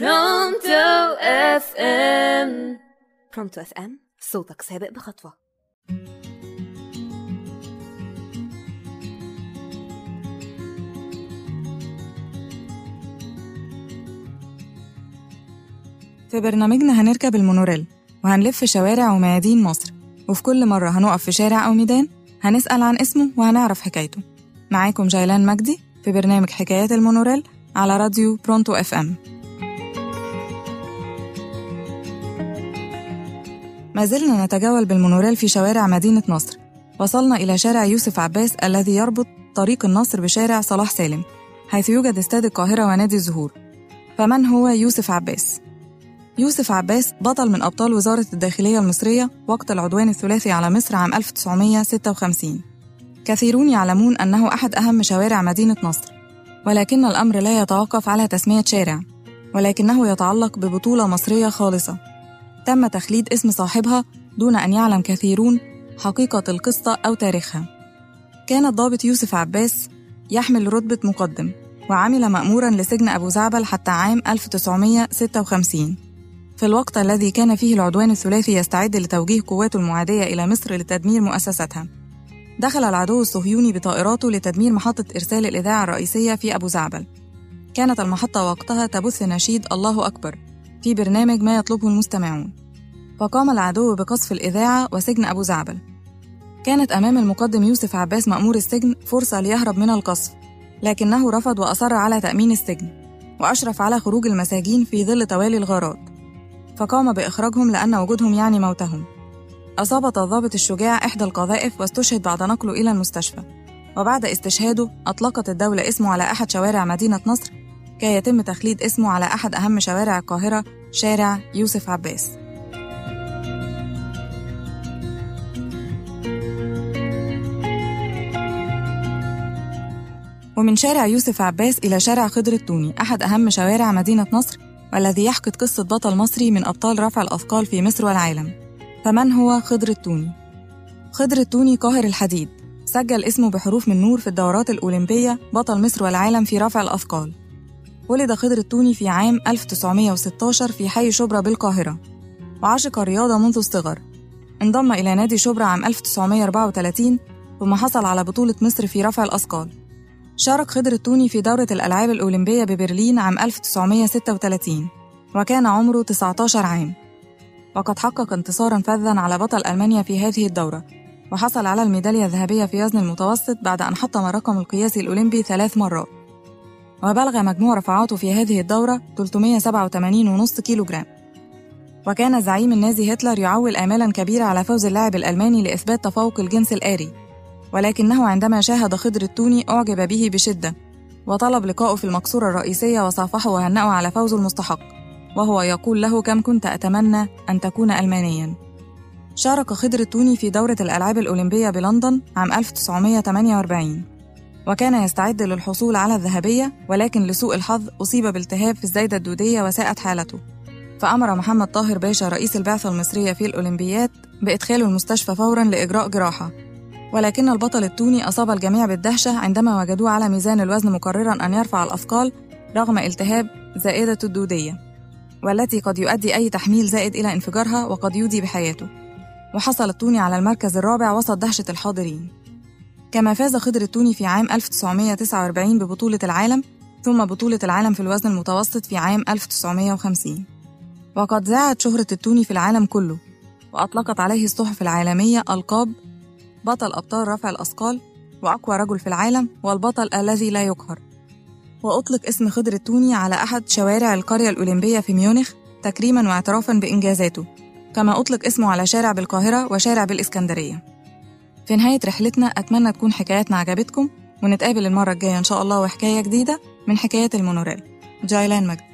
برونتو FM برونتو FM صوتك سابق بخطوة. في برنامجنا هنركب ال monorail وهنلف شوارع وميادين مصر وفي كل مرة هنقف في شارع أو ميدان هنسأل عن اسمه وهنعرف حكايته. معاكم جيلان مجدي في برنامج حكايات ال monorail على راديو برونتو FM ما زلنا نتجول بال monorail في شوارع مدينة نصر. وصلنا إلى شارع يوسف عباس الذي يربط طريق النصر بشارع صلاح سالم حيث يوجد استاد القاهرة ونادي الزهور. فمن هو يوسف عباس؟ يوسف عباس بطل من أبطال وزارة الداخلية المصرية وقت العدوان الثلاثي على مصر عام 1956 كثيرون يعلمون أنه أحد أهم شوارع مدينة نصر ولكن الأمر لا يتوقف على تسمية شارع ولكنه يتعلق ببطولة مصرية خالصة. تم تخليد اسم صاحبها دون أن يعلم كثيرون حقيقة القصة أو تاريخها. كان الضابط يوسف عباس يحمل رتبة مقدم وعمل مأمورا لسجن أبو زعبل حتى عام 1956 في الوقت الذي كان فيه العدوان الثلاثي يستعد لتوجيه قواته المعادية إلى مصر لتدمير مؤسستها دخل العدو الصهيوني بطائراته لتدمير محطة إرسال الإذاعة الرئيسية في أبو زعبل. كانت المحطة وقتها تبث نشيد الله أكبر. في برنامج ما يطلبه المستمعون. فقام العدو بقصف الإذاعة وسجن أبو زعبل. كانت أمام المقدم يوسف عباس مأمور السجن فرصة ليهرب من القصف لكنه رفض وأصر على تأمين السجن وأشرف على خروج المساجين في ظل توالي الغارات. فقام بإخراجهم لأن وجودهم يعني موتهم. أصابت الضابط الشجاع إحدى القذائف واستشهد بعد نقله إلى المستشفى. وبعد استشهاده أطلقت الدولة اسمه على أحد شوارع مدينة نصر كي يتم تخليد اسمه على أحد أهم شوارع القاهرة شارع يوسف عباس. ومن شارع يوسف عباس إلى شارع خضر التوني أحد أهم شوارع مدينة نصر والذي يحكي قصة بطل مصري من أبطال رفع الأثقال في مصر والعالم. فمن هو خضر التوني؟ خضر التوني قاهر الحديد. سجل اسمه بحروف من نور في الدورات الأولمبية بطل مصر والعالم في رفع الأثقال. ولد خضر التوني في عام 1916 في حي شبرا بالقاهرة وعشق الرياضة منذ الصغر. انضم إلى نادي شبرا عام 1934 ثم حصل على بطولة مصر في رفع الأثقال. شارك خضر التوني في دورة الألعاب الأولمبية ببرلين عام 1936 وكان عمره 19 عام. وقد حقق انتصارا فذا على بطل ألمانيا في هذه الدورة وحصل على الميدالية الذهبية في وزن المتوسط بعد أن حطم الرقم القياسي الأولمبي ثلاث مرات. وبلغ مجموع رفعاته في هذه الدورة 387.5 كيلو جرام وكان زعيم النازي هتلر يعول آمالا كبيرة على فوز اللاعب الألماني لإثبات تفوق الجنس الآري. ولكنه عندما شاهد خضر التوني أعجب به بشدة وطلب لقاءه في المقصورة الرئيسية وصافحه وهنأه على فوزه المستحق. وهو يقول له كم كنت أتمنى أن تكون ألمانيا؟ شارك خضر التوني في دورة الألعاب الأولمبية بلندن عام 1948 وكان يستعد للحصول على الذهبية ولكن لسوء الحظ أصيب بالتهاب في الزايدة الدودية وساءت حالته. فأمر محمد طاهر باشا رئيس البعثة المصرية في الأولمبيات بإدخاله المستشفى فورا لإجراء جراحة. ولكن البطل التوني أصاب الجميع بالدهشة عندما وجدوه على ميزان الوزن مقررا أن يرفع الأثقال رغم التهاب زائدة الدودية والتي قد يؤدي أي تحميل زائد إلى انفجارها وقد يودي بحياته. وحصل التوني على المركز الرابع وسط دهشة الحاضرين. كما فاز خضر التوني في عام 1949 ببطولة العالم ثم بطولة العالم في الوزن المتوسط في عام 1950 وقد زاعت شهرة التوني في العالم كله وأطلقت عليه الصحف العالمية ألقاب بطل أبطال رفع الأثقال وأقوى رجل في العالم والبطل الذي لا يقهر. وأطلق اسم خضر التوني على أحد شوارع القرية الأولمبية في ميونخ تكريما واعترافا بإنجازاته كما أطلق اسمه على شارع بالقاهرة وشارع بالإسكندرية. في نهاية رحلتنا أتمنى تكون حكاياتنا عجبتكم ونتقابل المرة الجاية إن شاء الله وحكاية جديدة من حكايات المونوريل. جايلان مجد.